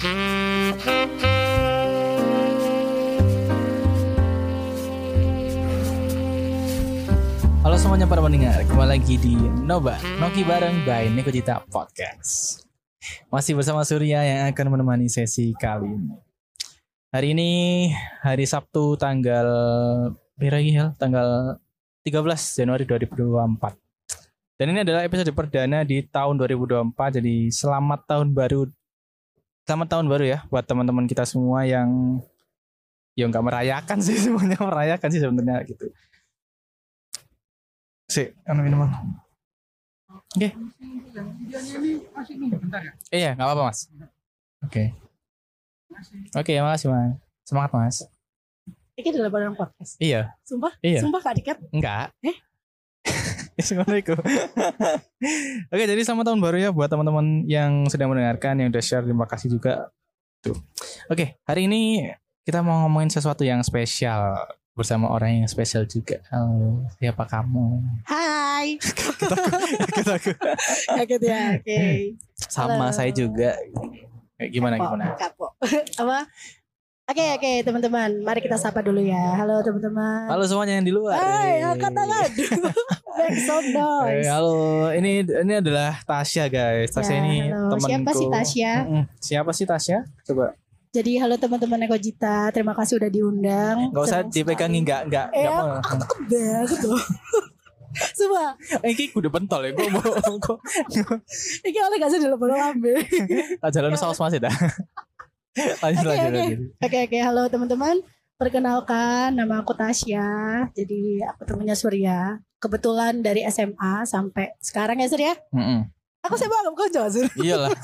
Halo semuanya para pendengar, kembali lagi di Noba Noki bareng by Niko Cita Podcast. Masih bersama Surya yang akan menemani sesi kali ini. Hari ini hari Sabtu tanggal berapa? Tanggal 13 Januari 2024. Dan ini adalah episode perdana di tahun 2024. Jadi selamat tahun baru. Selamat tahun baru ya buat teman-teman kita semua yang yang nggak merayakan sih semuanya merayakan sih sebenarnya gitu. Si, anu minuman. Oke. Iya, nggak apa-apa mas. Oke. Oke, makasih mas. Semangat mas. Ini adalah barang podcast. Iya, Sumpah? Iya. Sumpah Kak Dikat? enggak. Eh? Assalamualaikum. Oke, jadi selamat tahun baru ya buat teman-teman yang sedang mendengarkan, yang udah share. Terima kasih juga. Tuh. Oke, hari ini kita mau ngomongin sesuatu yang spesial bersama orang yang spesial juga. Halo, siapa kamu? Hai. Ikut aku. Kaget ya. Oke. Sama Halo. saya juga. Gimana Kapo, gimana? Kapo. Apa? Oke, oke teman-teman. Mari kita sapa dulu ya. Halo teman-teman. Halo semuanya yang di luar. Hai, angkat tangan. Sound Eh, halo, ini ini adalah Tasya guys. Tasya Ya, ini temanku. Siapa sih Tasya? Mm-mm. Siapa sih Tasya? Coba. Jadi halo teman-teman Eko Jita. Terima kasih udah diundang. Nggak usah sekali. nggak nggak Eh, mau. aku takut banget loh. Coba, Eh, Ini udah pentol ya. Gue mau kok ini oleh gak sih dalam lambe. jalan saus masih dah. Lanjut Oke, lanjut oke. lanjut. Oke oke halo teman-teman. Perkenalkan nama aku Tasya. Jadi aku temannya Surya. Kebetulan dari SMA sampai sekarang ya Surya. Mm-mm. Aku SMA anggap kau jauh Sur. Iyalah.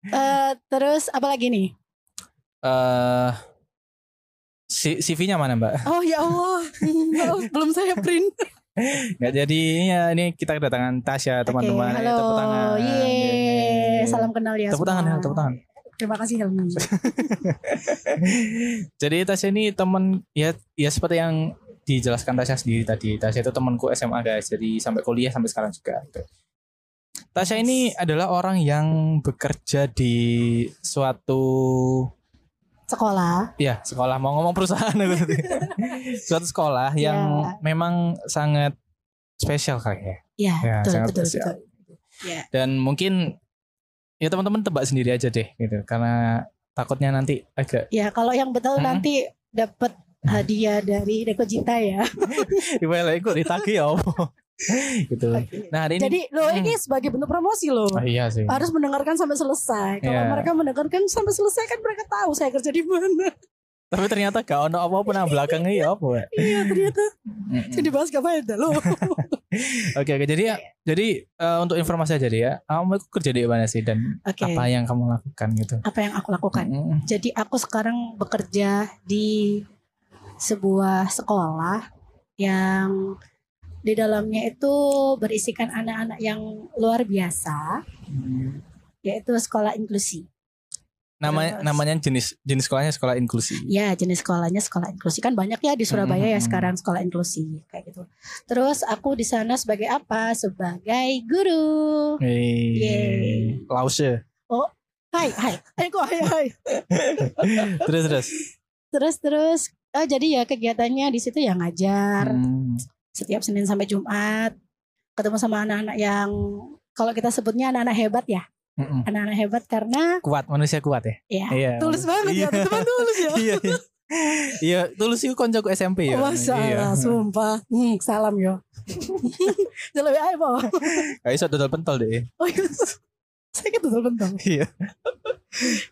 Eh, terus apa lagi nih? Eh si CV-nya mana Mbak? Oh ya Allah, belum saya print. Nggak jadi ya ini kita kedatangan Tasya teman-teman. Tepuk tangan. halo, yeay, salam kenal ya. Tepuk tangan ya, tepuk tangan. Terima kasih Helmi. Jadi Tasya ini teman ya ya seperti yang dijelaskan Tasya sendiri tadi. Tasya itu temanku SMA guys. Jadi sampai kuliah sampai sekarang juga. Gitu. Tasya ini adalah orang yang bekerja di suatu Sekolah. ya sekolah mau ngomong perusahaan aku tadi. suatu sekolah yang Ya. memang sangat spesial kayaknya. Ya, Ya, betul sangat betul spesial. betul. Ya. Dan mungkin ya teman-teman tebak sendiri aja deh gitu karena takutnya nanti agak Ya kalau yang betul Hmm. nanti dapat hadiah dari Deko Cinta ya. Iwela ikut ditagih ya apa gitu. Nah hari ini Jadi lo Hmm. ini sebagai bentuk promosi loh. Oh, iya sih. harus mendengarkan sampai selesai. Kalau Iya. mereka mendengarkan sampai selesai kan mereka tahu saya kerja di mana. Tapi ternyata gak ono apa-apa nah belakangnya ya apa. Wak? iya ternyata Mm-mm. yang dibahas gak faedah loh. Oke oke jadi ya jadi eh, untuk informasi aja deh ya. Kamu kerja di mana sih dan Oke. apa yang kamu lakukan gitu? Apa yang aku lakukan? Mm-mm. Jadi aku sekarang bekerja di sebuah sekolah yang di dalamnya itu berisikan anak-anak yang luar biasa, yaitu sekolah inklusi. Namanya Terus. namanya jenis jenis sekolahnya sekolah inklusi. Ya, jenis sekolahnya sekolah inklusi kan banyak ya di Surabaya ya Mhm. sekarang sekolah inklusi kayak gitu. Terus aku di sana sebagai apa? Sebagai guru. Yeay. Lause. Hai, hai, hai kok hai, hai. Terus terus. Terus terus eh, jadi ya kegiatannya di situ ya ngajar Hmm. setiap Senin sampai Jumat. Ketemu sama anak-anak yang kalau kita sebutnya anak-anak hebat ya. Mm-mm. Anak-anak hebat karena Kuat manusia kuat ya. ya Iya. tulus banget Iya. ya, teman tulus ya. Iya. iya. Iya, tulus itu koncoku SMP ya. Masalah, sumpah. Hmm, salam yo. Jalan ayo, Po. Gak iso dodol pentol deh. Oh, iya. saya kan betul betul. Iya.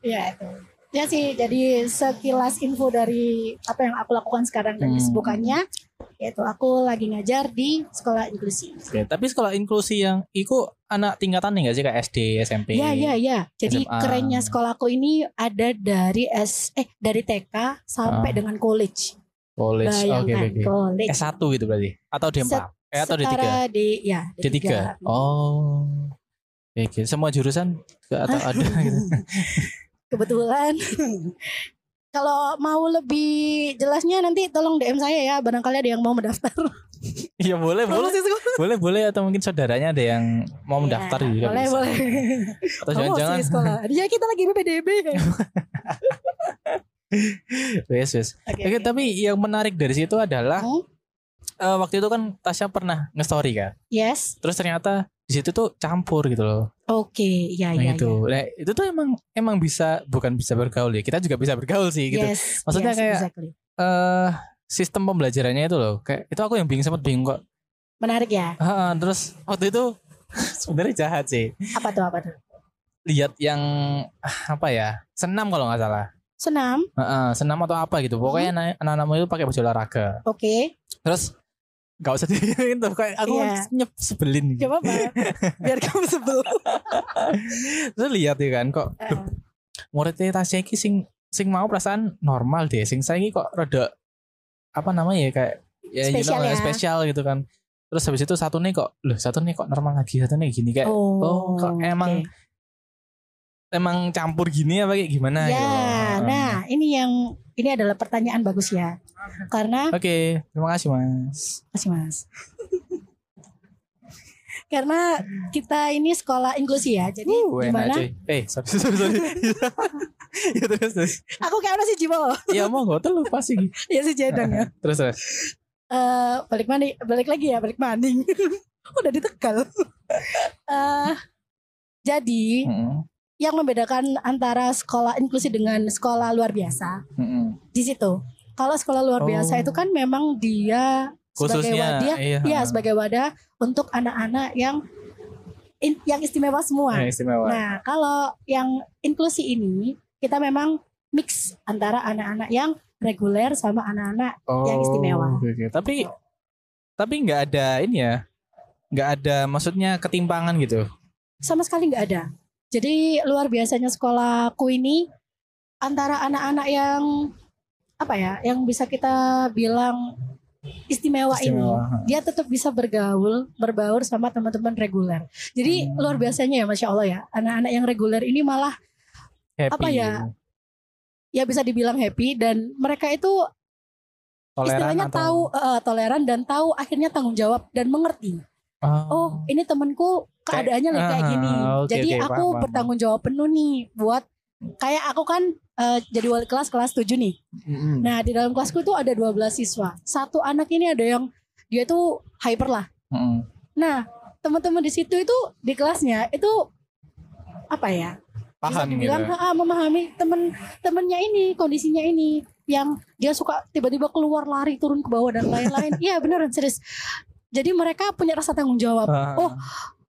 Iya itu. Ya sih, jadi sekilas info dari apa yang aku lakukan sekarang dan Hmm. kesibukannya, yaitu aku lagi ngajar di sekolah inklusi. Oke, tapi sekolah inklusi yang iku anak tingkatan nih gak sih kayak SD, SMP? Ya, ya, ya. Jadi SMA. kerennya sekolahku ini ada dari S, eh dari TK sampai Ah. dengan college. College. Oke, Bayangkan oke, oke. college. S1 gitu berarti. Atau D4? Set- eh atau D3? Setara di, ya D3. Oh. Oke, oke. semua jurusan atau ada gitu. Kebetulan. Kalau mau lebih jelasnya nanti tolong DM saya ya. Barangkali ada yang mau mendaftar. Iya boleh, boleh. Boleh, boleh atau mungkin saudaranya ada yang mau Iya, mendaftar juga Boleh, bisa. boleh. Atau jangan-jangan sekolah. Ya kita lagi PPDB. Wes, wes. Oke. Oke, tapi yang menarik dari situ adalah Hmm? eh, waktu itu kan Tasya pernah nge-story kan. Yes. Terus ternyata di situ tuh campur gitu loh. Oke, ya Nah, ya. itu. Nah, itu tuh emang emang bisa bukan bisa bergaul ya. Kita juga bisa bergaul sih gitu. Yes. Maksudnya yes, kayak- exactly. Eh sistem pembelajarannya itu loh. Kayak itu aku yang bingung sempat bingung kok. menarik ya. Ah, terus waktu itu sebenarnya jahat sih. Apa tuh apa tuh? Lihat yang ah, apa ya? Senam kalau nggak salah. Senam. Heeh, senam atau apa gitu. Pokoknya anak- anak-anak itu pakai baju olahraga. Oke. Terus Gak usah diin tuh kayak aku Iya. nyep sebelin gitu. Coba apa? Biar kamu sebel. Terus lihat ya kan kok Eh, muridnya Tasya iki sing sing mau perasaan normal deh. Sing saya kok rada apa namanya ya kayak ya you Spesial know, ya. spesial gitu kan. Terus habis itu satu nih kok, loh satu nih kok normal lagi, satu nih gini kayak oh, oh, kok emang oke. emang campur gini apa kayak gimana Ya, gitu. Nah ini yang ini adalah pertanyaan bagus ya. Karena Oke, terima kasih Mas. Masih mas. Karena kita ini sekolah inklusi ya, jadi Uh, gimana? Eh, sorry sorry sorry. ya terus terus. Aku kayak sih Jibo, Ya mau gak terus pasti. ya si Jedang ya. Terus terus. Eh, balik mandi, balik lagi ya, balik maning. Udah ditegal. Eh, jadi yang membedakan antara sekolah inklusi dengan sekolah luar biasa mm-mm. di situ. Kalau sekolah luar Oh. biasa itu kan memang dia sebagai Khususnya wadah, iya. ya sebagai wadah untuk anak-anak yang in- yang istimewa semua. Nah, istimewa. Nah, kalau yang inklusi ini kita memang mix antara anak-anak yang reguler sama anak-anak yang istimewa. oke, oke. Tapi tapi nggak ada ini ya. nggak ada maksudnya ketimpangan gitu. sama sekali nggak ada. Jadi luar biasanya sekolahku ini antara anak-anak yang apa ya, yang bisa kita bilang istimewa, ini, Istimewa. dia tetap bisa bergaul, berbaur sama teman-teman reguler. Jadi Hmm. luar biasanya ya, masya Allah ya, anak-anak yang reguler ini malah Happy. apa ya, ya bisa dibilang happy dan mereka itu Toleran istilahnya atau- tahu eh, toleran dan tahu akhirnya tanggung jawab dan mengerti. Oh, ini temenku keadaannya lagi kayak ah, gini. oke, Jadi oke, aku paham, bertanggung jawab penuh nih buat kayak aku kan eh, jadi wali kelas kelas 7 nih. Mm-mm. Nah, di dalam kelasku tuh ada 12 siswa. Satu anak ini ada yang dia tuh hyper lah. Mm-mm. Nah, teman-teman di situ itu di kelasnya itu apa ya? Bisa Paham gitu. dibilang "Ah, memahami temen-temennya ini, kondisinya ini yang dia suka tiba-tiba keluar lari turun ke bawah dan lain-lain. Iya, beneran serius. Jadi mereka punya rasa tanggung jawab. Ah. Oh,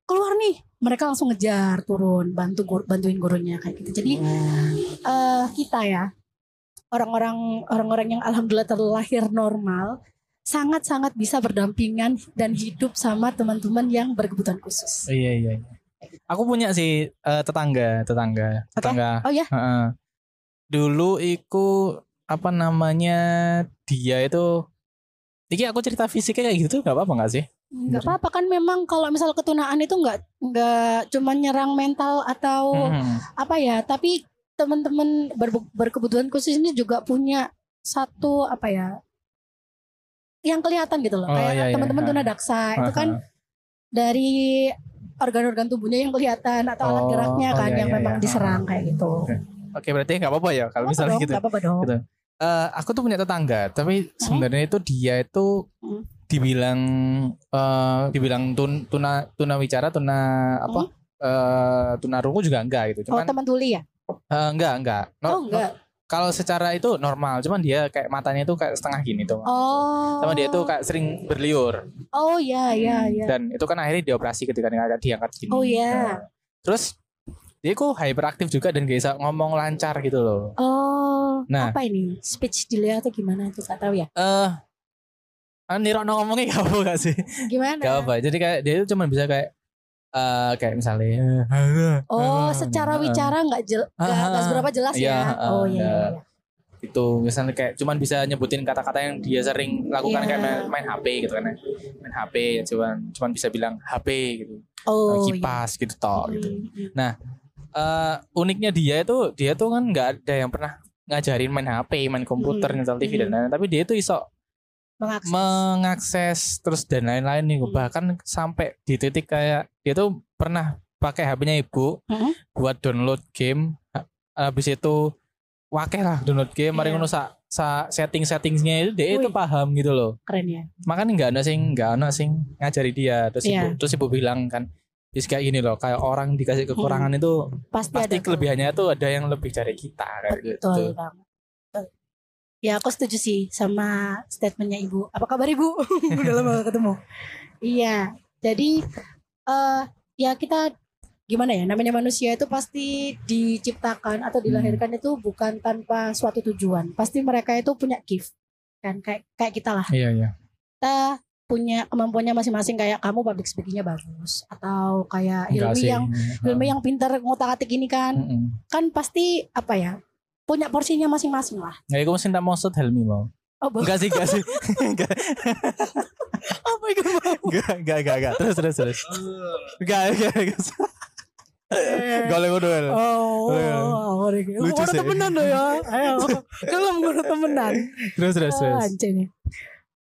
keluar nih mereka langsung ngejar turun bantu gur- bantuin gurunya kayak gitu jadi eh kita ya orang-orang orang-orang yang alhamdulillah terlahir normal sangat-sangat bisa berdampingan dan hidup sama teman-teman yang berkebutuhan khusus Iya iya. iya. Aku punya sih eh, tetangga, tetangga, tetangga. oh ya Heeh. Dulu iku apa namanya dia itu Iki aku cerita fisiknya kayak gitu nggak apa-apa nggak sih? Nggak apa-apa kan memang kalau misal ketunaan itu nggak nggak cuma nyerang mental atau Hmm. apa ya tapi teman-teman ber- berkebutuhan khusus ini juga punya satu apa ya yang kelihatan gitu loh Oh, kayak iya, iya. teman-teman Ha. tunadaksa itu kan dari organ-organ tubuhnya yang kelihatan atau alat Oh, geraknya oh, kan iya, yang iya, memang iya. diserang kayak gitu. Oke. Oke berarti nggak apa-apa ya kalau misalnya gitu. nggak apa-apa dong. Gitu. Eh, aku tuh punya tetangga, tapi sebenarnya itu dia itu Hmm. Dibilang eh, dibilang tun, tuna tuna wicara tuna apa eh tuna rungu juga enggak gitu. Oh Cuman teman tuli ya? eh, enggak enggak. No- oh enggak. Kalau secara itu normal, cuman dia kayak matanya itu kayak setengah gini tuh. Oh. Sama dia tuh kayak sering berliur. Oh ya ya ya. Dan itu kan akhirnya dioperasi ketika dia diangkat gini. Oh Nah, ya. terus dia kok hyperaktif juga dan gak bisa ngomong lancar gitu loh. Oh. Nah. Apa ini? Speech delay atau gimana itu gak tahu ya? Eh uh, Nirokno ngomongnya gak apa gak sih? Gimana? Gak apa. Jadi kayak dia itu cuma bisa kayak eh kayak misalnya Oh, secara wicara nggak jel, nggak Ah, nggak seberapa jelas iya, ya? ah, Oh iya. iya. iya, iya. itu misalnya kayak cuman bisa nyebutin kata-kata yang dia sering lakukan Iya. kayak main, main HP gitu kan ya. main HP cuman cuman bisa bilang HP gitu Oh iya. kipas gitu toh gitu Hmm, hmm. Eh, uniknya dia itu dia tuh kan nggak ada yang pernah ngajarin main HP main komputer Hmm, nyetel TV dan hmm. lain-lain tapi dia itu iso Mengakses. mengakses terus dan lain-lain nih Hmm. bahkan sampai di titik kayak dia tuh pernah pakai HP-nya ibu Mm-mm. buat download game Ha- habis itu wakeh lah download game mari Iya. ngono sa, sa setting settingnya itu dia itu paham gitu loh Keren ya. makanya nggak ada sing nggak ada sing ngajari dia terus Iya. ibu terus ibu bilang kan Is kayak gini loh kayak orang dikasih kekurangan itu Pasti, pasti kelebihannya itu ada yang lebih dari kita kayak gitu Betul banget. Ya aku setuju sih sama statementnya ibu. Apa kabar ibu? Udah lama gak ketemu. Iya. Jadi eh ya kita gimana ya? Namanya manusia itu pasti diciptakan atau dilahirkan itu bukan tanpa suatu tujuan. Pasti mereka itu punya gift. Kan kayak kayak kita lah. iya iya Kita punya kemampuannya masing-masing kayak kamu public speakingnya bagus atau kayak sih. yang Hilmi yang pintar ngotak-atik ini kan Mm-mm. kan pasti apa ya punya porsinya masing-masing lah. Nggak, aku mesti tak mau set Helmi mau. Oh, Enggak sih, enggak sih. Enggak, apa itu? enggak, enggak, enggak, enggak. Terus, terus, terus. Enggak, enggak, enggak. Enggak boleh ngono. El. Oh, oh, Lucu sih. temenan loh ya. Ayo, kalau mau temenan. Terus, terus, terus. Ah.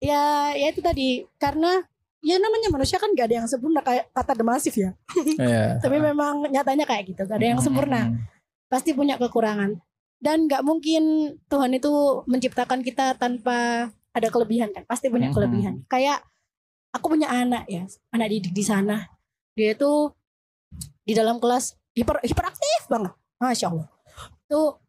Ya, ya itu tadi karena ya namanya manusia kan gak ada yang sempurna kayak kata demasif ya. Iya. Tapi memang nyatanya kayak gitu, gak ada yang sempurna. Pasti punya kekurangan. Dan gak mungkin Tuhan itu menciptakan kita tanpa ada kelebihan kan. Pasti punya Mhm. kelebihan. Kayak aku punya anak ya, anak didik di sana. Dia itu di dalam kelas hiper hiperaktif banget. Masya Allah. Tuh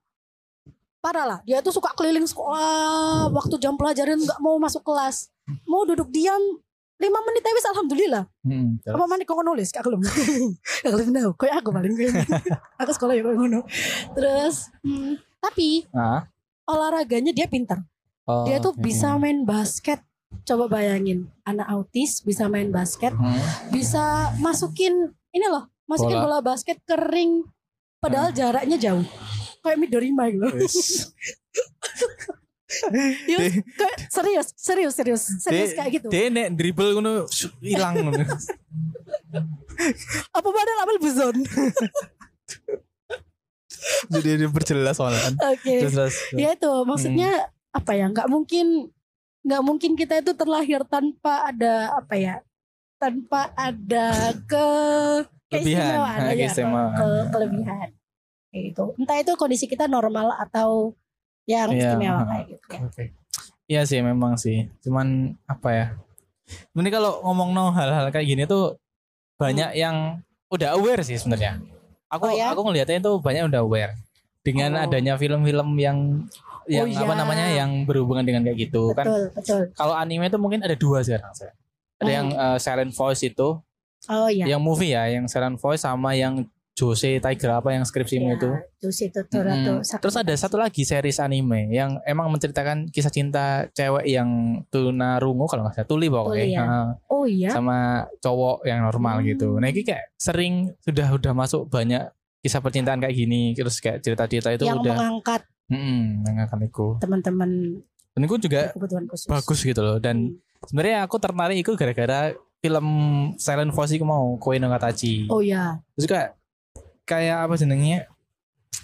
parah lah. Dia tuh suka keliling sekolah. Waktu jam pelajaran nggak mau masuk kelas. Mau duduk diam lima menit tapi alhamdulillah. Mm, terus. Apa mana kau nulis? Kak belum. Kak belum tahu. Kayak aku paling kayak aku sekolah ya kayak ngono. Terus hmm, tapi Ah. olahraganya dia pintar. Oh, Dia tuh oke. bisa main basket. Coba bayangin, anak autis bisa main basket, Hmm. bisa masukin ini loh, masukin Bola. bola, basket kering padahal jaraknya jauh. Kayak Midorima gitu. Yus, serius, serius, serius, serius kayak gitu. Dia nek dribble ngono hilang ngono. Apa padahal apel buzon? Jadi dia perjelas soalnya. Oke. Terus, terus. Ya itu maksudnya apa ya? Nggak mungkin nggak mungkin kita itu terlahir tanpa ada apa ya? Tanpa ada ke Kelebihan, keistimewaan, ya, ke, kelebihan. Kayak gitu. Entah itu kondisi kita normal atau yang Iya, istimewa heeh. kayak gitu ya. Oke. Iya sih memang sih. Cuman apa ya? Ini kalau ngomong no hal-hal kayak gini tuh banyak yang udah aware sih sebenarnya. Aku Hmm. Oh ya? aku ngelihatnya itu banyak udah aware dengan Oh. adanya film-film yang yang Oh apa iya. namanya yang berhubungan dengan kayak gitu kan. Betul, betul. Kalau anime itu mungkin ada dua sekarang saya. Ada Hmm. yang uh, Silent Voice itu, Oh iya. yang movie ya, yang Silent Voice sama yang Jose Tiger apa yang skripsimu Ya, itu. Terus itu tuh Mm-mm. Ratu Terus ada satu lagi series anime yang emang menceritakan kisah cinta cewek yang tunarungu kalau nggak salah tuli pokoknya Tuli ya. Oh iya. sama cowok yang normal Hmm. gitu. Nah ini kayak sering sudah udah masuk banyak kisah percintaan kayak gini terus kayak cerita-cerita itu yang udah mengangkat mm mengangkat itu. teman-teman Dan itu juga bagus gitu loh dan sebenarnya aku tertarik itu gara-gara film Silent Voice itu mau Koe no Katachi. Oh iya. Terus kayak kayak apa jenengnya?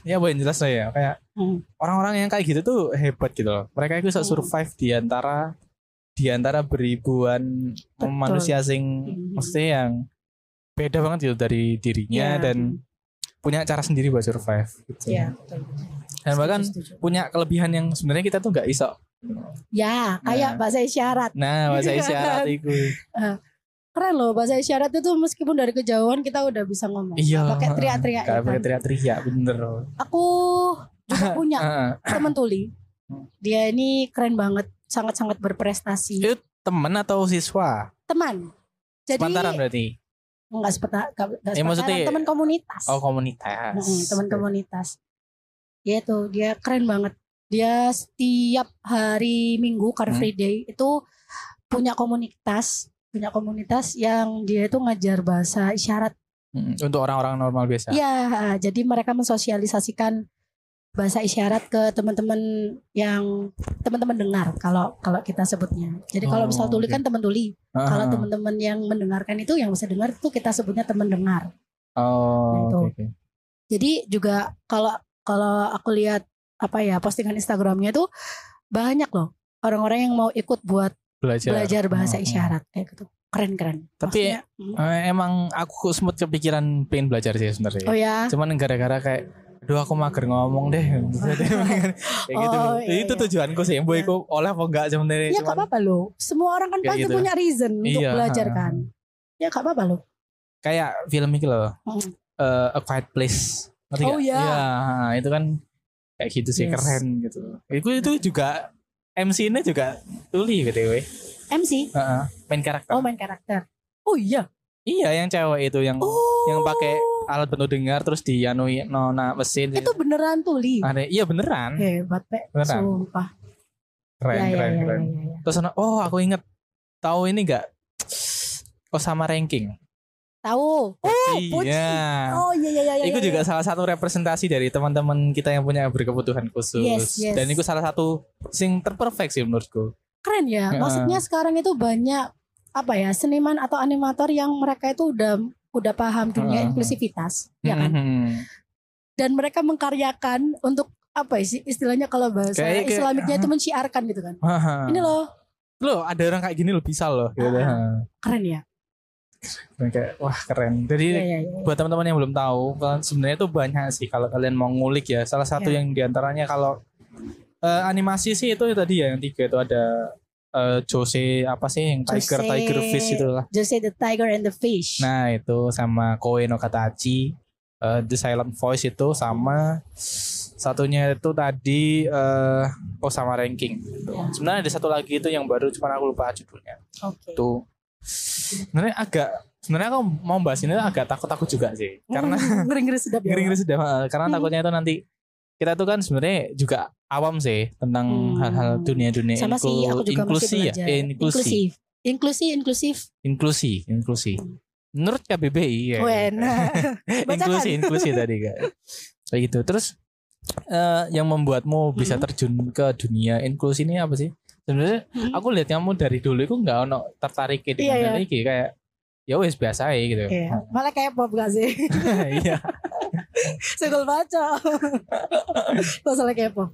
Ya boleh jelas lah ya kayak Hmm. orang-orang yang kayak gitu tuh hebat gitu loh. Mereka itu bisa Hmm. survive di antara di antara beribuan Betul. manusia sing Hmm. maksudnya yang beda banget gitu dari dirinya Iya. dan punya cara sendiri buat survive gitu. Iya, betul. Dan bahkan Setuju, setuju. punya kelebihan yang sebenarnya kita tuh nggak iso. Ya, kayak Nah. bahasa isyarat. Nah, bahasa isyarat itu. Keren loh bahasa isyarat itu meskipun dari kejauhan kita udah bisa ngomong. Iya. Pakai teriak-teriak. Kayak ya pakai kan? teriak-teriak bener. Aku juga punya teman tuli. Dia ini keren banget, sangat-sangat berprestasi. Itu temen atau siswa? Teman. Jadi Sepantaran berarti. enggak sepeta enggak Eh, maksudnya- teman komunitas. Oh, komunitas. Mm-mm, teman komunitas. Ya itu dia keren banget. Dia setiap hari Minggu Car Hmm. Free Day itu punya komunitas, punya komunitas yang dia itu ngajar bahasa isyarat. Mm, Untuk orang-orang normal biasa. Iya, jadi mereka mensosialisasikan bahasa isyarat ke teman-teman yang teman-teman dengar kalau kalau kita sebutnya. Jadi kalau Oh, misal tuli oke. kan teman tuli. Heeh. Kalau teman-teman yang mendengarkan itu yang bisa dengar itu kita sebutnya teman dengar. Oh, Nah, itu. oke oke. Jadi juga kalau kalau aku lihat apa ya postingan Instagramnya tuh banyak loh orang-orang yang mau ikut buat belajar. belajar bahasa Hmm, hmm. isyarat kayak gitu. Keren keren. Tapi, Maksudnya, hmm. Eh, emang aku sempat kepikiran pengen belajar sih sebenarnya. oh ya. Cuman gara-gara kayak Aduh aku mager ngomong deh Kayak gitu Oh, Jadi iya, Itu iya. tujuanku sih Boy aku oleh apa enggak sebenarnya Ya gak apa-apa loh. Semua orang kan pasti gitu. punya reason untuk Iya, belajar ha. kan. Ya gak apa-apa loh. Kayak film itu loh Hmm. eh, A Quiet Place Ngerti Oh, iya. Iya Itu kan Kayak gitu sih Yes. keren gitu Itu itu juga MC ini juga Tuli gitu we MC. Heeh, Main karakter Oh main karakter. Oh iya. Iya yang cewek itu Yang Oh. yang pakai alat bantu dengar Terus dianui nona mesin Itu beneran tuli. Ada, Iya beneran Hebat Pe. Beneran. Sumpah. Keren ya, ya, keren ya, keren ya, ya. Terus ono- oh aku inget tahu ini enggak Osama ranking. Tahu. Oh, Puji. iya. Oh iya iya iya. itu iya, juga iya. salah satu representasi dari teman-teman kita yang punya berkebutuhan khusus. Yes, yes. Dan itu salah satu sing terperfect sih menurutku. keren ya. Heeh. Maksudnya sekarang itu banyak apa ya seniman atau animator yang mereka itu udah udah paham dunia Heeh. inklusivitas, ya kan? Mhm. Dan mereka mengkaryakan untuk apa sih istilahnya kalau bahasa Kayak- kayak- Islamiknya itu mensiarkan gitu kan. Haha. Ini loh Loh, ada orang kayak gini loh bisa loh gitu. Keren ya. Dan kayak wah keren. Jadi Iya iya iya. buat teman-teman yang belum tahu, kan sebenarnya itu banyak sih kalau kalian mau ngulik ya. Salah satu Ya. yang di antaranya kalau eh, animasi sih itu tadi ya yang tiga itu ada eh, Jose apa sih yang Tiger Jose- Tiger Fish itu lah. Say the tiger and the fish. Nah itu sama Koe no Katachi, eh, The Silent Voice itu sama satunya itu tadi eh Osama Ranking. gitu. Ya. Sebenarnya ada satu lagi itu yang baru cuma aku lupa judulnya. Oke. Itu sebenarnya agak sebenarnya aku mau bahas ini agak takut-takut juga sih karena ngeri-ngeri sedap ya. ngeri-ngeri eh, karena Hmm. takutnya itu nanti kita tuh kan sebenarnya juga awam sih tentang Hmm. hal-hal dunia-dunia Sama inklu- sih aku juga inklusi ya. Eh, inklusi Inklusif. Inklusi inklusif. inklusi inklusi menurut KBBI ya. Bacakan. inklusi inklusi tadi kak kayak gitu terus eh, yang membuatmu bisa Hmm. terjun ke dunia inklusi ini apa sih sebenarnya Hmm. aku lihat kamu dari dulu itu nggak ono tertarik di Iya, dunia iki kayak ya wes biasa aja gitu Iya. Malah kayak pop gak sih? iya Segel baca. Masalah kepo.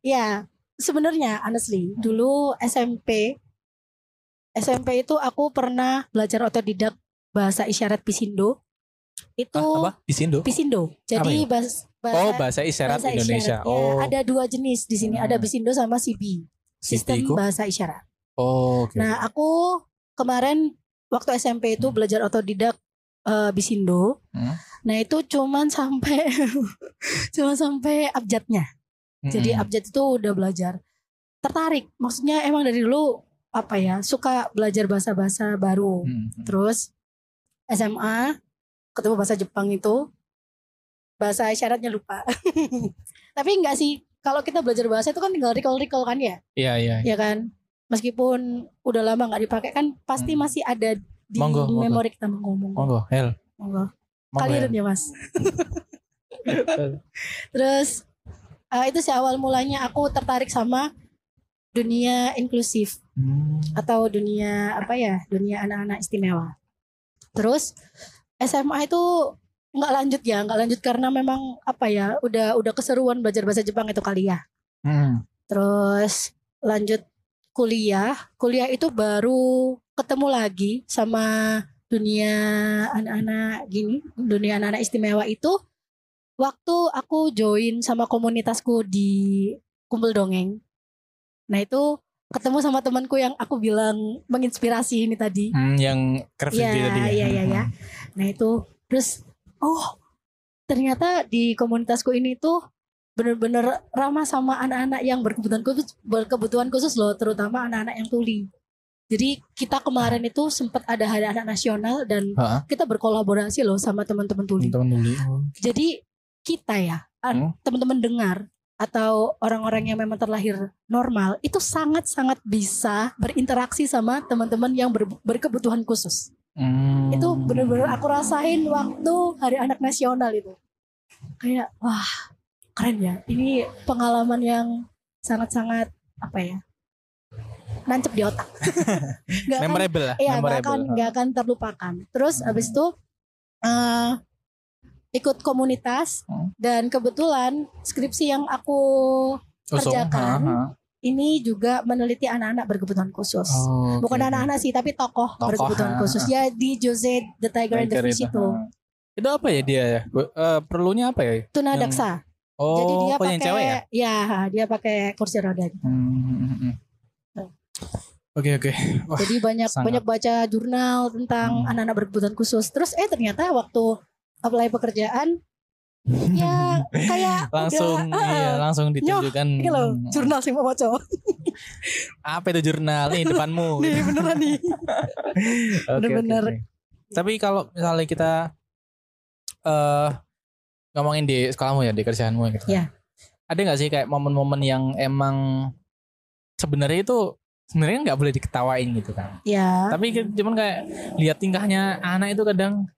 Ya, sebenarnya honestly, dulu SMP SMP itu aku pernah belajar otodidak bahasa isyarat Pisindo. Itu Ah, apa di Sindo Pisindo. Jadi Apa bahasa, bahasa oh bahasa isyarat bahasa Indonesia isyarat. Ya, oh ada dua jenis di sini, ada Hmm. Pisindo sama CB. Sistem Sitiku? bahasa isyarat. oh oke Nah, aku kemarin waktu SMP itu belajar otodidak eh, Bisindo. Hmm. Nah, itu cuman sampai cuma sampai abjadnya. Jadi Mm-mm. abjad itu udah belajar. Tertarik. Maksudnya emang dari dulu apa ya, suka belajar bahasa-bahasa baru. Mm-mm. Terus SMA ketemu bahasa Jepang itu bahasa isyaratnya lupa. Tapi enggak sih. Kalau kita belajar bahasa itu kan tinggal recall-recall kan ya? iya iya iya. ya kan meskipun udah lama nggak dipakai kan pasti Hmm. masih ada di Monggo, monggo. memori kita ngomong monggo hel monggo monggo kalian ya mas terus eh, itu sih awal mulanya aku tertarik sama dunia inklusif Hmm. atau dunia apa ya dunia anak-anak istimewa terus SMA itu nggak lanjut ya nggak lanjut karena memang apa ya udah udah keseruan belajar bahasa Jepang itu kali ya Mm. Terus lanjut kuliah, kuliah itu baru ketemu lagi sama dunia anak-anak gini, dunia anak-anak istimewa itu waktu aku join sama komunitasku di Kumpul Dongeng. Nah itu ketemu sama temanku yang aku bilang menginspirasi ini tadi. Hmm, yang curvy Iya, tadi ya. iya, iya, iya. Nah itu terus oh ternyata di komunitasku ini tuh bener-bener ramah sama anak-anak yang berkebutuhan khusus, berkebutuhan khusus loh, terutama anak-anak yang tuli. Jadi kita kemarin itu sempat ada hari anak nasional dan Heeh. kita berkolaborasi loh sama teman-teman tuli. Teman tuli. Oh. Jadi kita ya, Hmm. teman-teman dengar atau orang-orang yang memang terlahir normal itu sangat-sangat bisa berinteraksi sama teman-teman yang ber- berkebutuhan khusus Hmm. itu bener-bener aku rasain waktu hari anak nasional itu kayak wah keren ya ini pengalaman yang sangat-sangat apa ya nancep di otak akan memorable lah, iya memorable. akan nggak akan terlupakan terus abis itu eh, ikut komunitas Hmm. dan kebetulan skripsi yang aku so, kerjakan. ha, ha. Ini juga meneliti anak-anak berkebutuhan khusus. Oh, oke, Bukan oke. anak-anak sih, tapi tokoh, Tokoh, berkebutuhan ha, khusus. Ya di Jose the Tiger and the Fish itu, itu. ha. Itu apa ya dia ya? Eh, perlunya apa ya? Tuna Yang- daksa. Oh, Jadi dia kok pakai cewek ya? ya, dia pakai kursi roda. Hmm, hmm, hmm. Oke oke. Wah, Jadi banyak sangat. banyak baca jurnal tentang Hmm. anak-anak berkebutuhan khusus. Terus eh ternyata waktu apply pekerjaan ya kayak langsung udah, iya ah, langsung ditunjukkan. Ini loh, jurnal sih mau baca. Apa itu jurnal nih depanmu? Nih beneran nih. Oke, oke, bener-bener. oke. Tapi kalau misalnya kita eh ngomongin di sekolahmu ya, di kerjaanmu gitu. Ya. Ada nggak sih kayak momen-momen yang emang sebenarnya itu sebenarnya nggak boleh diketawain gitu kan. Ya. Tapi cuman kayak lihat tingkahnya anak itu kadang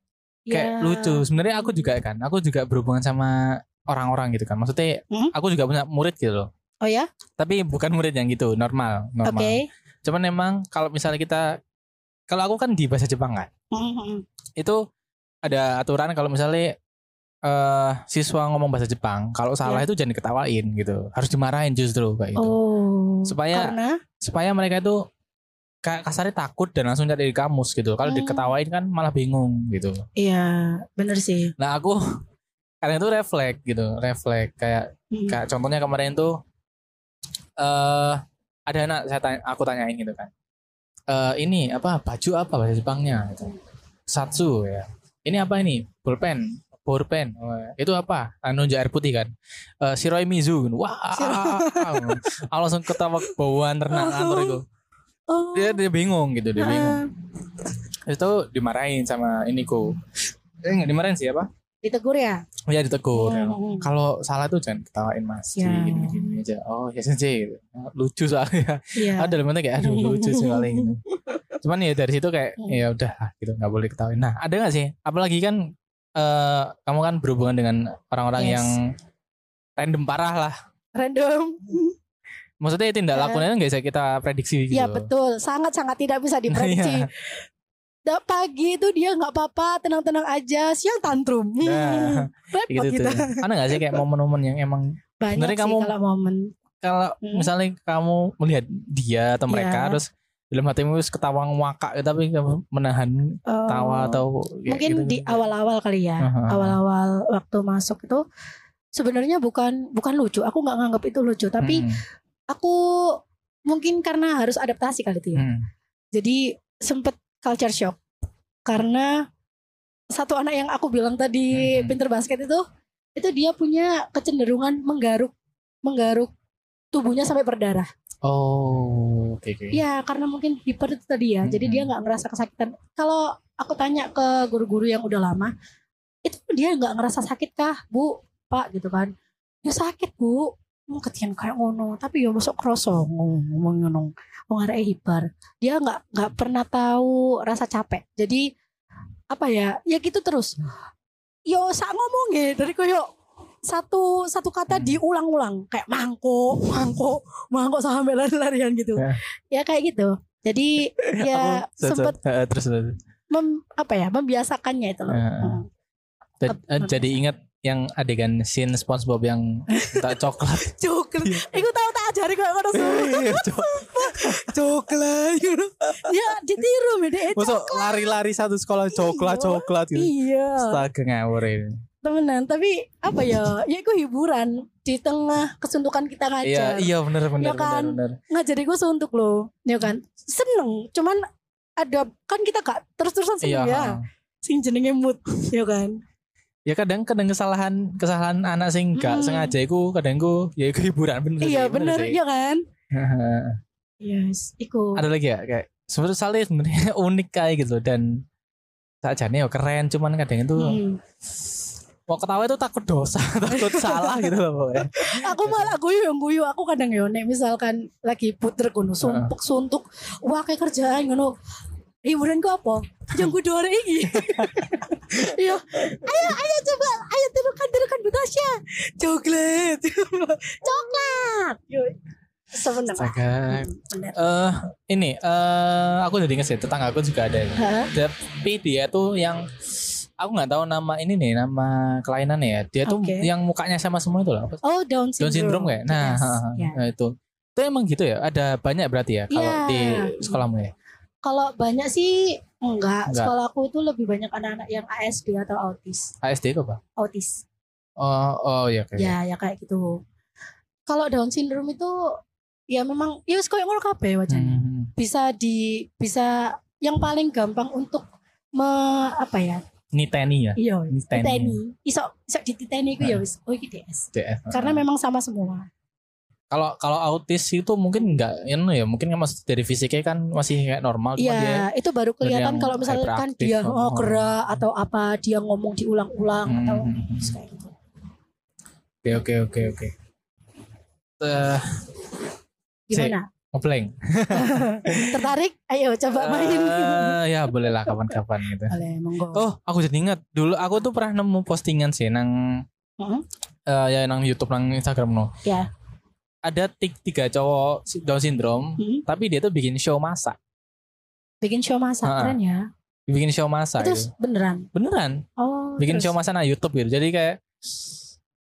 kayak ya. lucu. Sebenarnya aku juga kan, aku juga berhubungan sama orang-orang gitu kan. Maksudnya Hmm? aku juga punya murid gitu loh. Oh ya? Tapi bukan murid yang gitu, normal, Oke. normal. Cuman emang kalau misalnya kita kalau aku kan di bahasa Jepang kan. Mhm. itu ada aturan kalau misalnya eh siswa ngomong bahasa Jepang, kalau salah Ya. itu jangan diketawain gitu. Harus dimarahin justru kayak gitu. Oh. Supaya- karena Supaya mereka itu kasarnya takut dan langsung cari di kamus gitu. Kalau Hmm. diketawain kan malah bingung gitu. iya, bener sih. Nah, aku kadang itu refleks gitu, refleks kayak Hmm. kayak contohnya kemarin tuh eh ada anak saya tanya, aku tanyain gitu kan. Eh ini apa baju apa bahasa Jepangnya gitu. Satsu ya. Ini apa ini? Bolpen. Bolpen. Oh, itu apa? Anu air putih kan. Eh Shiroi Mizu. Wah. Aku langsung ketawa bauan ternak kantor itu. Oh. Dia dia bingung gitu, dia bingung. Ah, Itu dimarahin sama iniku. Eh enggak dimarahin sih apa? ditegur ya? Oh ya ditegur. ya. Hmm. Kalau salah tuh jangan ketawain mas. Ya. Gini, gini aja. Oh ya sensei. gitu. Lucu soalnya. Iya. Ada elemennya kayak aduh lucu sekali gitu. Cuman ya dari situ kayak Hmm. ya udah lah, gitu nggak boleh ketawain. Nah ada nggak sih? Apalagi kan eh kamu kan berhubungan dengan orang-orang Yes. yang random parah lah. Random. Maksudnya tindak Ya. lakunya nggak bisa kita prediksi gitu. Iya betul, sangat-sangat tidak bisa diprediksi. Iya. Da, pagi itu dia nggak apa-apa, tenang-tenang aja. Siang tantrum. Hmm, Nah, repot gitu kita. tuh. Ada nggak sih kayak momen-momen yang emang Banyak Sebenarnya sih kamu- kalau momen. kalau Hmm. misalnya kamu melihat dia atau mereka Iya. terus dalam hatimu wis ketawa ngakak tapi kamu menahan Oh, tawa atau ya mungkin gitu. di awal-awal kali ya. Aha. Awal-awal waktu masuk itu sebenarnya bukan bukan lucu. Aku nggak nganggap itu lucu, tapi Hmm, aku mungkin karena harus adaptasi kali itu ya. hmm. Jadi sempet culture shock karena satu anak yang aku bilang tadi Hmm. pinter basket itu itu dia punya kecenderungan menggaruk menggaruk tubuhnya sampai berdarah. Oh, oke oke. Ya karena mungkin hiper itu tadi ya. Jadi Hmm. dia nggak ngerasa kesakitan. Kalau aku tanya ke guru-guru yang udah lama, itu dia nggak ngerasa sakit kah, Bu, Pak gitu kan? Ya sakit Bu. Mau ketian kayak ngono, tapi ya masuk kroso ngomong ngono. Wong arek hiper. Dia nggak nggak pernah tahu rasa capek. Jadi apa ya? Ya gitu terus. Yo sak ngomong ya dari koyo satu satu kata Hmm. diulang-ulang kayak mangkok, mangkok, mangkok sampai lari-larian gitu. Ya. Ya kayak gitu. Jadi ya sempet terus terus. mem, apa ya membiasakannya itu loh. Ya. Hmm. Eh, jadi ingat yang adegan scene SpongeBob yang minta coklat. Coklat. Iku tahu tak ajari kayak ngono semua. Iya, Cok. Coklat. ya ditiru mede Masuk lari-lari satu sekolah coklat Iya. coklat gitu. Iya. Astaga ngawur ini. Temenan, tapi apa ya? Ya itu hiburan di tengah kesuntukan kita Iya, ngajar. iya benar benar Ya kan? benar benar. Ngajar itu suntuk loh. Ya kan? Seneng, cuman ada kan kita gak terus-terusan Iya. seneng ya. Sing jenenge mood, ya kan? Ya kadang kadang kesalahan kesalahan anak sing gak Hmm. sengaja iku kadang iku ya iku hiburan bener. Iya sih, bener, sih. ya kan? Yes, iku. Ada lagi ya kayak sebenarnya salih sebenarnya unik kayak gitu dan sajane ya keren cuman kadang itu Hmm. mau ketawa itu takut dosa takut salah gitu loh pokoknya. aku malah guyu yang guyu aku kadang yo nek misalkan lagi puter kono sumpuk suntuk wah kayak kerjaan ngono hiburan ku apa yang gue dore ini iya ayo ayo coba ayo tirukan tirukan Bu Tasya coklat coklat yo sebenarnya bener Eh ini eh aku jadi inget sih tetangga aku juga ada. Hah? Tapi dia tuh yang aku nggak tahu nama ini nih nama kelainannya ya. Dia tuh yang mukanya sama semua itu loh. Apa? oh Down Down syndrome, syndrome kayak. Nah, Yes, nah itu. Itu emang gitu ya? Ada banyak berarti ya kalau Iya. di sekolahmu ya? Kalau banyak sih enggak. Enggak. Sekolahku itu lebih banyak anak-anak yang ASD atau autis. ASD itu apa? Autis. Oh, oh ya kayak. Ya, ya kayak gitu. Kalau Down syndrome itu ya memang ya wis koyo ngono kabeh wajahnya. Hmm. Bisa di bisa yang paling gampang untuk me, apa ya? Niteni ya? Iya, Niteni. titeni. Iso iso dititeni ku ya wis. Oh iki DS. DS. Karena memang sama semua. Kalau kalau autis itu mungkin enggak ini ya mungkin kan masih dari fisiknya kan masih kayak normal Iya, itu baru kelihatan kalau misalkan hyperaktif, dia oh. oh, gerak atau apa, dia ngomong diulang-ulang Hmm, atau hmm, hmm. kayak gitu. Oke oke oke oke. Eh, Gimana? ngeblank. Tertarik? Ayo coba main. Eh, ya boleh lah kapan-kapan gitu. Boleh, monggo. Oh, aku jadi ingat dulu aku tuh pernah nemu postingan sih nang Heeh. eh, ya nang YouTube nang Instagram no. Ya. Ada tik tiga cowok Down syndrome, Hmm. tapi dia tuh bikin show masak. Bikin show masak Ha-ha. keren ya. Bikin show masak Itu gitu. beneran. Beneran, Oh. bikin terus? show masak nah YouTube gitu. Jadi kayak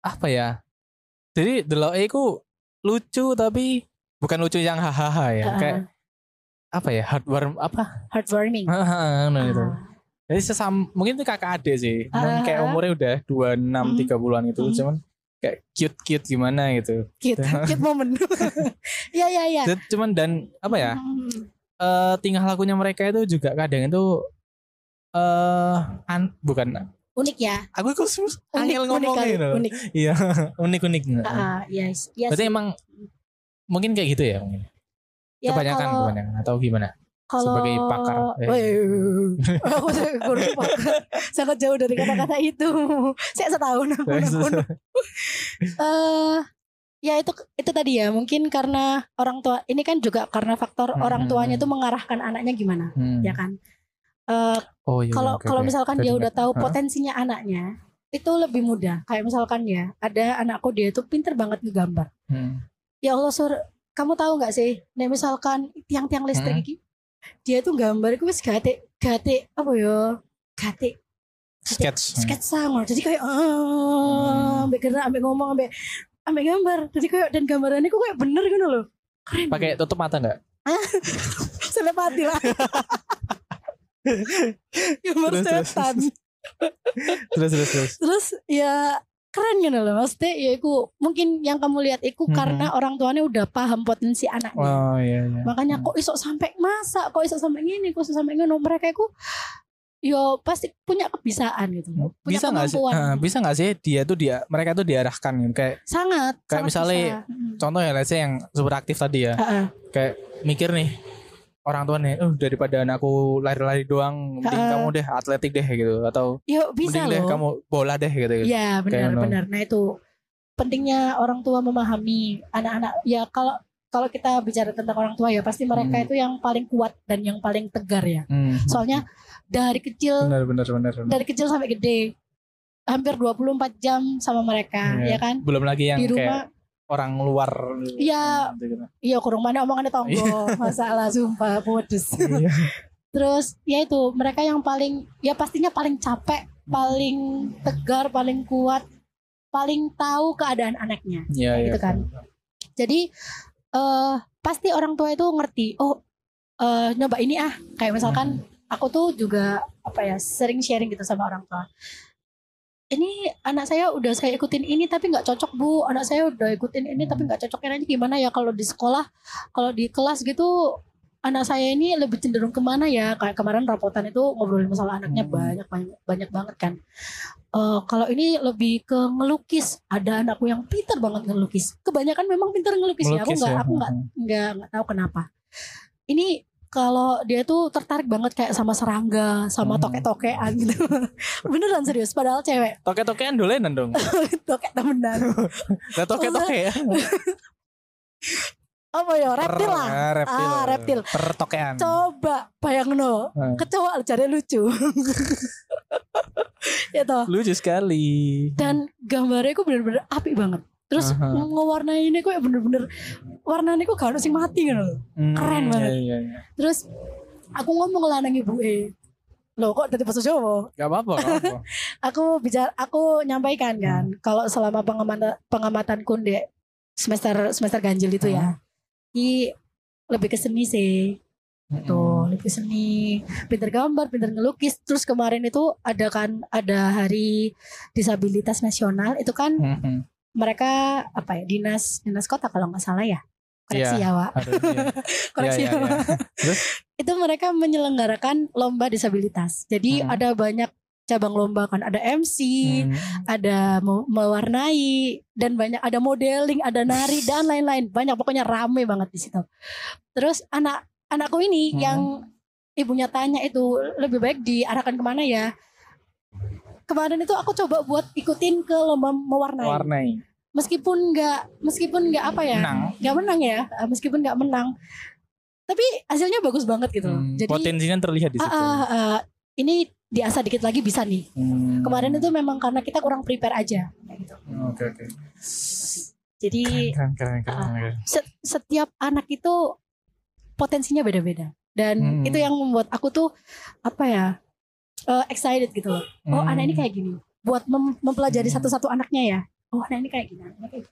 apa ya? Jadi delok ku lucu tapi bukan lucu yang hahaha ya. Ha-ha. Kayak apa ya? Hardware apa? heartwarming. Hahaha, nah gitu. Ah. Jadi sesam mungkin itu kakak adik sih. Cuman Ah, kayak ah. umurnya udah 26 Hmm. 30-an itu Hmm. cuman kayak cute-cute gimana gitu. Cute, cute moment. Iya, iya, iya. Dan- Cuman dan apa ya? Hmm. eh tingkah lakunya mereka itu juga kadang itu eh an bukan Unik ya. aku kok Unik, angel unik ngomongnya kali, gitu. Unik. Iya, unik-unik. Ah, yes. Yes. Berarti emang mungkin kayak gitu ya mungkin. Ya, kebanyakan kalau- kebanyakan atau gimana? Kalau sebagai pakar. Eh. Woi, aku guru pakar. sangat jauh dari kata-kata itu. Saya setahun aku. Eh, ya itu itu tadi ya mungkin karena orang tua ini kan juga karena faktor Hmm, orang hmm, tuanya hmm. itu mengarahkan anaknya gimana Hmm. ya kan Eh, Oh iya. kalau oke, kalau misalkan Jadi dia udah tahu Hah? potensinya anaknya itu lebih mudah kayak misalkan ya ada anakku dia itu pinter banget ngegambar Hmm. ya Allah sur kamu tahu nggak sih nih misalkan tiang-tiang listrik Hmm. Dia tuh gambar itu wis gate gate apa ya gate Sketch. sketsa ngono jadi kayak Hmm. ambek gerak ambek ngomong ambek ambek gambar jadi kayak dan gambarannya kok kayak bener gitu loh keren Pakai tutup mata enggak? selepati lah gambar terus. setan terus terus terus. terus ya keren gitu loh maksudnya ya iku mungkin yang kamu lihat iku Mhm. karena orang tuanya udah paham potensi anaknya Oh iya iya. makanya kok iso sampai masa kok iso sampai gini kok iso sampai ngono mereka iku yo pasti punya kebisaan gitu punya bisa nggak sih? eh, bisa nggak sih dia tuh dia mereka tuh diarahkan gitu kayak sangat Kayak sangat misalnya bisa. Contoh ya let's say yang super aktif tadi ya Ha-ha. kayak mikir nih orang tua nih, uh daripada anakku lari-lari doang, mending Ha-ha. kamu deh atletik deh gitu atau Yo bisa mending deh loh. kamu bola deh gitu. gitu. Ya Kayak benar-benar. Nah itu pentingnya orang tua memahami anak-anak. Ya kalau kalau kita bicara tentang orang tua ya pasti mereka Hmm. itu yang paling kuat dan yang paling tegar ya. Hmm. Soalnya dari kecil benar benar benar. benar. dari kecil sampai gede hampir 24 jam sama mereka Iya. ya kan. Belum lagi yang Di kayak rumah orang luar. Iya. gitu. iya kurang mana omongannya tonggo masalah sumpah pedes. Iya. Terus ya itu mereka yang paling ya pastinya paling capek, paling tegar, paling kuat, paling tahu keadaan anaknya. Iya iya. gitu kan. Jadi eh pasti orang tua itu ngerti. Oh eh nyoba ini ah. Kayak misalkan aku tuh juga apa ya sering sharing gitu sama orang tua. Ini anak saya udah saya ikutin ini tapi nggak cocok bu. Anak saya udah ikutin ini tapi nggak cocok. Ini gimana ya kalau di sekolah, kalau di kelas gitu anak saya ini lebih cenderung ke mana ya kayak kemarin rapotan itu ngobrolin masalah anaknya Hmm. banyak banyak banyak banget kan Eh, kalau ini lebih ke ngelukis ada anakku yang pintar banget ngelukis kebanyakan memang pintar ngelukis ya aku nggak ya. aku nggak nggak nggak tahu kenapa ini kalau dia tuh tertarik banget kayak sama serangga sama Hmm. toke-tokean gitu beneran serius padahal cewek Toke-tokean dolenan dong. toke temenan Lah toke-toke ya. apa ya reptil lah Ah, reptil. Ah, reptil. Pertokean. coba bayang no Hmm. kecoa jadi lucu ya toh Lucu sekali. dan gambarnya kok bener-bener api banget terus Aha. ngewarnai ini kok bener-bener warnanya kok gak sing mati kan loh Hmm, keren banget. Iya, iya, iya. terus aku ngomong ke lanang ibu eh loh kok dari bahasa Jawa Gak apa-apa, aku bicara aku nyampaikan kan Hmm. kalau selama pengamatan pengamatanku di semester semester ganjil itu ya laki lebih ke seni sih. Tuh, lebih ke seni, pinter gambar, pinter ngelukis. Terus kemarin itu ada kan ada hari disabilitas nasional itu kan Mm-mm. Mereka apa ya dinas dinas kota kalau nggak salah ya? Koreksi ya Wak Harusnya. koreksi ya, itu mereka menyelenggarakan lomba disabilitas. Jadi Hmm. ada banyak cabang lomba kan. Ada MC Hmm. ada me- mewarnai dan banyak ada modeling ada nari dan lain-lain. Banyak pokoknya rame banget di situ. Terus anak anakku ini Hmm. yang ibunya tanya itu lebih baik diarahkan ke mana ya kemarin itu aku coba buat ikutin ke lomba mewarnai Warnai. meskipun nggak meskipun nggak apa ya nggak menang ya eh, meskipun nggak menang tapi hasilnya bagus banget gitu. Hmm, jadi Potensinya terlihat di ah, situ. ah, ah, ini diasah dikit lagi bisa nih Hmm. kemarin itu memang karena kita kurang prepare aja gitu Oke oke. jadi Keren keren keren. Ah. keren. se- setiap anak itu potensinya beda-beda dan Hmm. itu yang membuat aku tuh apa ya eh, excited gitu loh oh Hmm. anak ini kayak gini buat mem- mempelajari Hmm. satu-satu anaknya ya oh anak ini kayak gini kayak gini.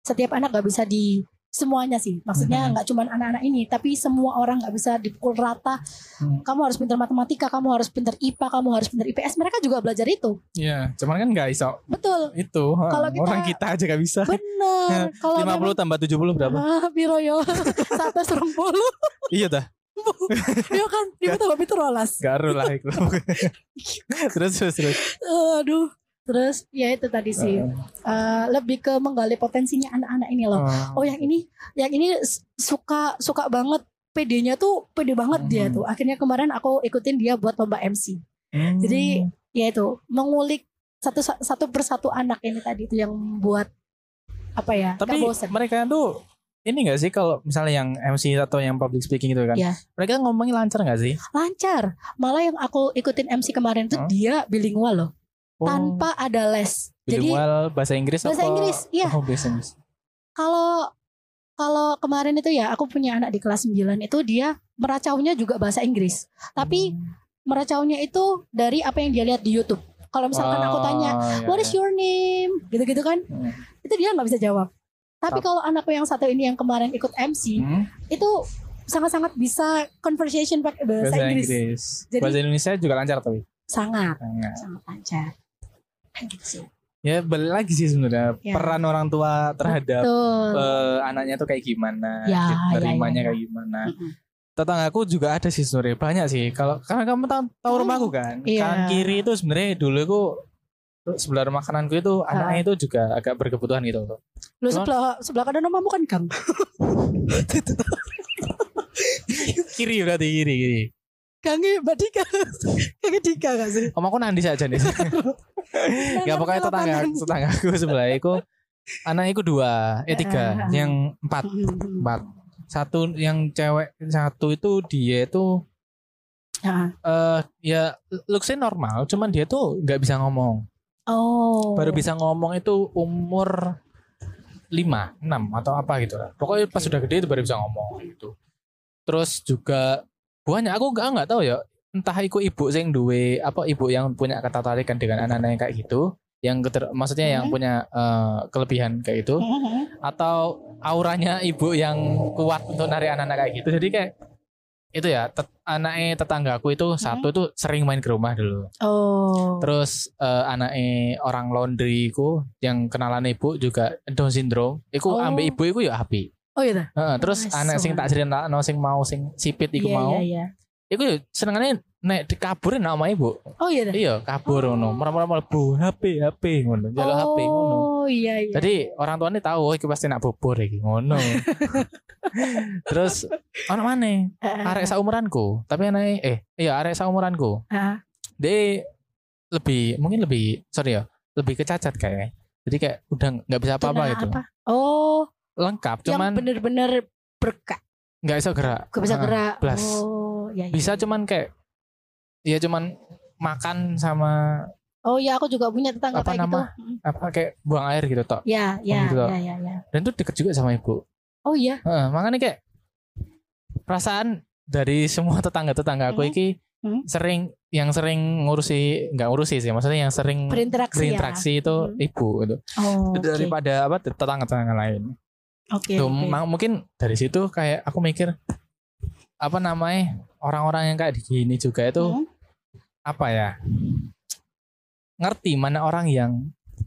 setiap anak gak bisa di semuanya sih maksudnya Hmm. nggak cuman anak-anak ini tapi semua orang nggak bisa dipukul rata Hmm. kamu harus pintar matematika kamu harus pintar IPA kamu harus pintar IPS mereka juga belajar itu Iya, cuman kan nggak iso betul itu. Kalau kita- orang kita aja gak bisa. bener kalau 50 tambah 70 berapa? ah, biro yo satu serem puluh iya dah. Yo kan ibu tambah itu rolas Garu lah itu. terus terus terus. aduh terus ya itu tadi sih Eh, lebih ke menggali potensinya anak-anak ini loh oh yang ini yang ini suka suka banget PD-nya tuh pede banget dia Hmm. tuh akhirnya kemarin aku ikutin dia buat lomba MC Hmm. jadi ya itu mengulik satu satu persatu anak ini tadi itu yang buat apa ya tapi bosen. mereka tuh ini gak sih kalau misalnya yang MC atau yang public speaking itu kan, Iya. mereka ngomongnya lancar gak sih? lancar malah yang aku ikutin MC kemarin tuh Hmm? dia bilingual loh Oh, tanpa ada les jadi bilingual bahasa Inggris bahasa apa? Inggris, iya. Oh, bahasa Inggris. kalau kalau kemarin itu ya aku punya anak di kelas 9 itu dia meracaunya juga bahasa Inggris tapi Hmm. meracaunya itu dari apa yang dia lihat di YouTube kalau misalkan aku tanya Oh, iya, what is iya. your name gitu-gitu kan Hmm. itu dia nggak bisa jawab tapi Tap- kalau anakku yang satu ini yang kemarin ikut MC Hmm, itu sangat-sangat bisa conversation pakai bahasa, bahasa Inggris. Inggris. Jadi- bahasa Indonesia juga lancar tapi. sangat Sangat. sangat lancar gitu sih Ya balik lagi sih sebenarnya Ya. peran orang tua terhadap eh, anaknya tuh kayak gimana, Ya, ya, terimanya ya, ya. kayak gimana. Mm-mm. Tetanggaku juga ada sih sebenarnya banyak sih. Kalau karena kamu tahu, tahu Oh, rumahku kan, iya. kanan kiri itu sebenarnya dulu aku sebelah makananku itu Ah. anaknya itu juga agak berkebutuhan gitu. Lu Cuma- sebelah sebelah kanan rumahmu kan Kang. kiri berarti kiri kiri. Kange Mbak Dika. Kange Dika gak sih? Om aku nanti saja nih. Gak pokoknya tetangga tetanggaku sebelah itu anakku dua, eh tiga, yang empat, empat. Satu yang cewek satu itu dia itu eh ya looksnya normal, cuman dia tuh nggak bisa ngomong. Oh. Baru bisa ngomong itu umur 5, 6 atau apa gitu lah. Pokoknya pas sudah gede itu baru bisa ngomong gitu. Terus juga banyak aku nggak nggak tahu ya entah iku ibu sing duwe apa ibu yang punya ketertarikan dengan anak-anak yang kayak gitu yang keter, maksudnya yang Hmm. punya eh, kelebihan kayak itu Mhm. atau auranya ibu yang kuat untuk narik anak-anak kayak gitu jadi kayak itu ya tet, anaknya tetanggaku itu satu tuh sering main ke rumah dulu Oh. terus eh, anaknya orang laundry ku yang kenalan ibu juga Down syndrome iku Oh. ambek ibu iku ya api Oh iya. Heeh, terus Oh, anak sing tak cerita sing mau sing sipit iku Iya, mau Iya, iya. Iku senengane nek dikaburin sama ibu Oh iya. dah? iya kabur Oh. ngono merem-merem bu HP HP ngono jalan HP ngono Oh iya iya. Jadi orang tuanya tahu oh iki pasti nak bubur iki ngono. Terus ono mana? Arek saumuranku, tapi anake eh iya arek saumuranku. Ah. Dia lebih mungkin lebih sorry ya, lebih kecacat kayaknya. Jadi kayak udah nggak bisa apa-apa gitu. apa? Oh, Lengkap, yang cuman bener-bener berkak, nggak bisa gerak. gak bisa Heeh, gerak. blas. Oh, iya, iya. Bisa cuman kayak ya cuman makan sama Oh iya, aku juga punya tetangga Apa kayak nama? gitu. Apa kayak buang air gitu tok. Ya, ya, gitu ya, ya, ya. Dan itu deket juga sama ibu. Oh iya. Heeh, makanya kayak perasaan dari semua tetangga-tetangga aku Hmm. iki Hmm. sering yang sering ngurusi nggak ngurusi sih maksudnya yang sering Berinteraksi, berinteraksi ya. itu Hmm. ibu gitu Oh, daripada apa tetangga-tetangga lain Oke. Tuh, oke. ma- mungkin dari situ kayak aku mikir apa namanya orang-orang yang kayak gini juga itu Hmm? apa ya ngerti mana orang yang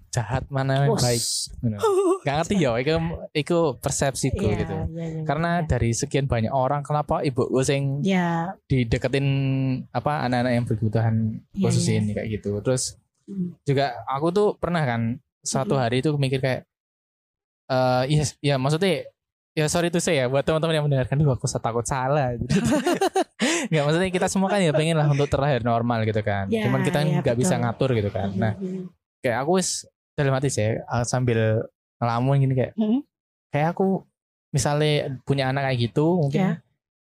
jahat mana yang baik Ngono. nggak ngerti ya itu itu persepsiku Iya, gitu iya, iya, karena iya. dari sekian banyak orang kenapa ibu gue sing ya dideketin apa anak-anak yang berkebutuhan Iya, khusus iya. ini kayak gitu terus Hmm. juga aku tuh pernah kan suatu Mm-mm. hari itu mikir kayak eh iya ya maksudnya ya sorry tuh saya ya buat teman-teman yang mendengarkan dulu aku takut salah gitu. nggak maksudnya kita semua kan ya pengen lah untuk terlahir normal gitu kan Ya, cuman kita ya, nggak bisa betul. ngatur gitu kan nah Hmm. kayak aku wis dalam hati saya eh, sambil ngelamun gini kayak Hmm. kayak aku misalnya punya anak kayak gitu mungkin Ya.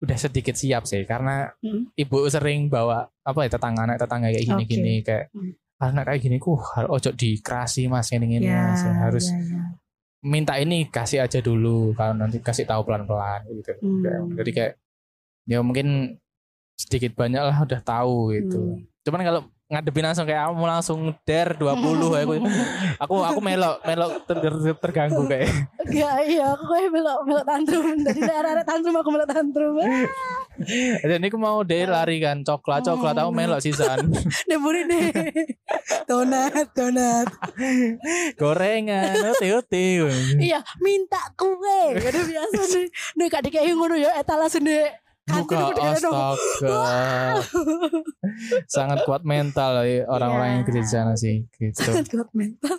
udah sedikit siap sih karena Hmm. ibu sering bawa apa ya tetangga anak tetangga kayak gini gini kayak Hmm. anak kayak gini ku harus ojo dikerasi mas ini ini Ya, mas harus ya, ya. Minta ini kasih aja dulu kalau nanti kasih tahu pelan pelan gitu Hmm. Jadi kayak ya mungkin sedikit banyak lah udah tahu gitu Hmm. cuman kalau ngadepin langsung kayak kamu langsung der 20 aku aku aku melok melok ter- ter- terganggu kayak Gak iya aku kayak melok melok tantrum dari arah tantrum aku melok tantrum. dan ini aku mau deh lari kan coklat coklat aku melok sisan Deburi deh. Donat, donat. gorengan ote ote Iya, minta kue. Udah biasa nih. Nih kak dikei ngono ya etalase nih. Buka astaga Sangat kuat mental ya, orang-orang yang Iya. kerja di sana sih gitu. Sangat kuat mental.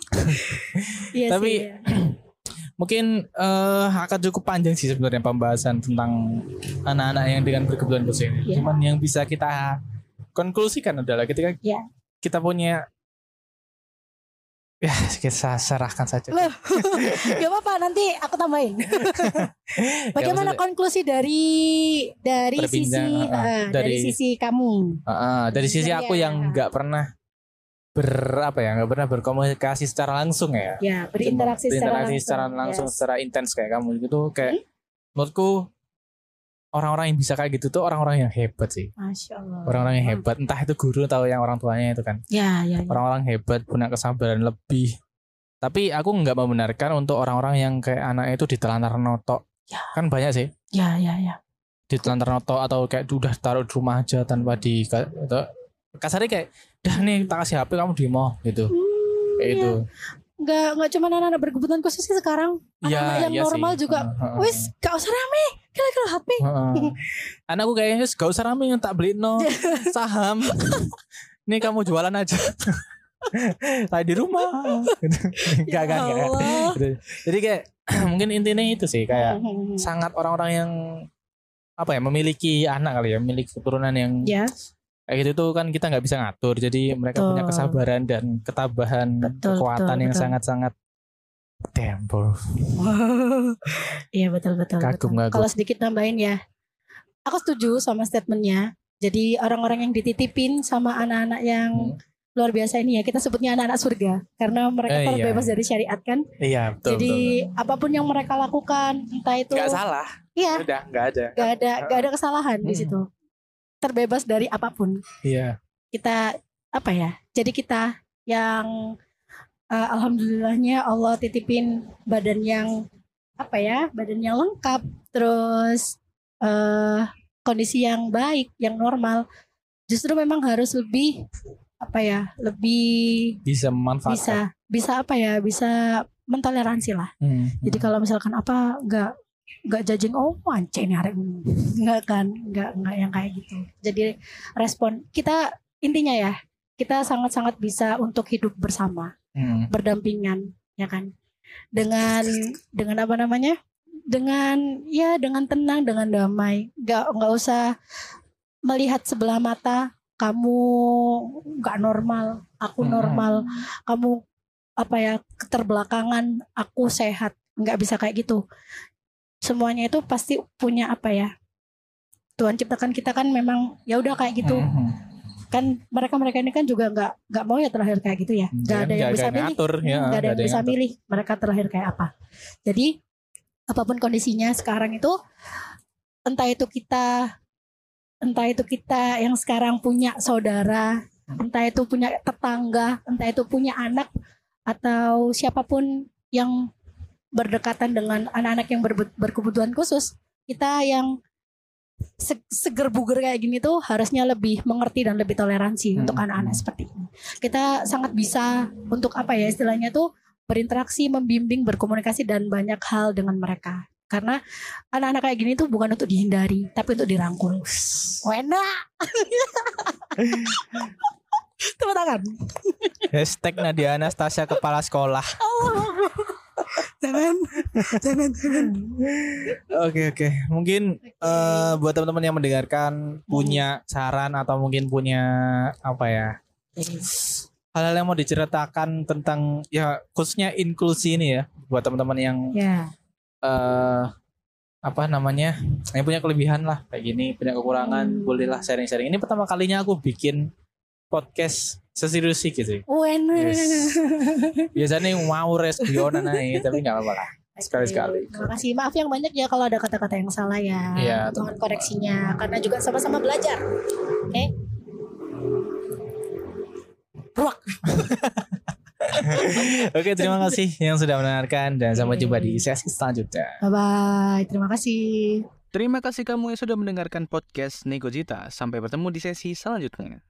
Iya Tapi- sih. Mungkin eh, akan cukup panjang sih sebenarnya pembahasan tentang anak-anak yang dengan berkebutuhan khusus ini. Iya. Cuman yang bisa kita konklusikan adalah ketika Iya. kita punya ya kita serahkan saja. Loh, Gak apa-apa nanti aku tambahin. Bagaimana maksudnya- konklusi dari dari sisi uh, uh, dari, dari- sisi kamu? Ah, ah, dari sisi aku yang nggak pernah ber apa ya nggak pernah berkomunikasi secara langsung ya. Ya, berinteraksi secara berinteraksi langsung. secara langsung Yes. secara intens kayak kamu gitu kayak menurutku orang-orang yang bisa kayak gitu tuh orang-orang yang hebat sih Masya Allah. orang-orang yang Hmm. hebat entah itu guru atau yang orang tuanya itu kan Ya, ya, ya. orang-orang hebat punya kesabaran lebih tapi aku nggak membenarkan untuk orang-orang yang kayak anak itu ditelantar noto Ya. kan banyak sih Ya, ya, ya. ditelantar noto atau kayak udah taruh di rumah aja tanpa di atau kasarnya kayak dah nih tak kasih HP kamu demo gitu Hmm, kayak ya. itu Nggak, nggak cuma anak-anak berkebutuhan khusus sih sekarang. Iya, Anak-anak yang iya normal sih. juga. Heeh, heeh. Wis, gak usah rame. Kira-kira HP. Heeh. Anakku kayaknya "Wis, gak usah rame yang tak beli no saham. Ini kamu jualan aja. Tadi di rumah. Ya enggak. Allah. Gitu. Jadi kayak mungkin intinya itu sih kayak Hmm. sangat orang-orang yang apa ya memiliki anak kali ya, memiliki keturunan yang Ya, kayak gitu tuh kan kita nggak bisa ngatur. Jadi mereka Betul. punya kesabaran dan ketabahan, Betul, kekuatan betul, yang betul. sangat-sangat bro. Iya betul betul. Kagum, betul. kagum. Kalau sedikit nambahin ya, aku setuju sama statementnya. Jadi orang-orang yang dititipin sama anak-anak yang Hmm. luar biasa ini ya kita sebutnya anak-anak surga karena mereka Eh, terbebas iya. dari syariat kan. Iya betul. Jadi apa pun yang mereka lakukan, entah itu nggak salah. iya, Udah nggak ada. gak ada gak ada kesalahan di Hmm. situ. Terbebas dari apa pun. Iya. Kita apa ya? Jadi kita yang eh, alhamdulillahnya Allah titipin badan yang apa ya? Badan yang lengkap, terus eh kondisi yang baik, yang normal. Justru memang harus lebih apa ya? Lebih Bisa memanfaatkan. bisa bisa apa ya? Bisa mentoleransi lah. Hmm. Jadi kalau misalkan apa nggak nggak judging oh anjing ini. Arek nggak kan nggak nggak yang kayak gitu. Jadi respon kita intinya ya kita sangat-sangat bisa untuk hidup bersama Hmm. berdampingan ya kan? Dengan dengan apa namanya? Dengan ya dengan tenang dengan damai. Nggak nggak usah melihat sebelah mata kamu nggak normal aku Hmm. normal. Kamu apa ya keterbelakangan aku sehat. Nggak bisa kayak gitu semuanya itu pasti punya apa ya Tuhan ciptakan kita kan memang ya udah kayak gitu. Hmm. kan mereka mereka ini kan juga nggak nggak mau ya terlahir kayak gitu ya. Nggak ada yang bisa milih. nggak ada yang bisa milih mereka terlahir kayak apa. Jadi apa pun kondisinya sekarang itu entah itu kita entah itu kita yang sekarang punya saudara entah itu punya tetangga entah itu punya anak atau siapa pun yang berdekatan dengan anak-anak yang ber- berkebutuhan khusus, kita yang se- seger buger kayak gini tuh harusnya lebih mengerti dan lebih toleransi Hmm. untuk anak-anak seperti ini. Kita sangat bisa untuk apa ya istilahnya tuh berinteraksi, membimbing, berkomunikasi dan banyak hal dengan mereka. Karena anak-anak kayak gini tuh bukan untuk dihindari, tapi untuk dirangkul. Wena. Tepuk tangan. Hashtag Nadia Anastasia kepala sekolah. Jangan, jangan, jangan. Oke oke. Mungkin eh, buat teman-teman yang mendengarkan punya saran atau mungkin punya apa ya hal-hal yang mau diceritakan tentang ya khususnya inklusi ini ya buat teman-teman yang Ya, eh apa namanya yang punya kelebihan lah kayak gini punya kekurangan Hmm. bolehlah sharing-sharing ini pertama kalinya aku bikin podcast seserius sih gitu Wena. Yes. biasanya mau res guyonan aja tapi nggak apa-apa lah Sekali-sekali. Terima kasih. Maaf yang banyak ya kalau ada kata-kata yang salah ya. Iya, Mohon koreksinya karena juga sama-sama belajar. Oke. Ruak. oke terima kasih yang sudah mendengarkan dan sampai jumpa di sesi selanjutnya Bye bye. Terima kasih. Terima kasih kamu yang sudah mendengarkan podcast Negojita. Sampai bertemu di sesi selanjutnya.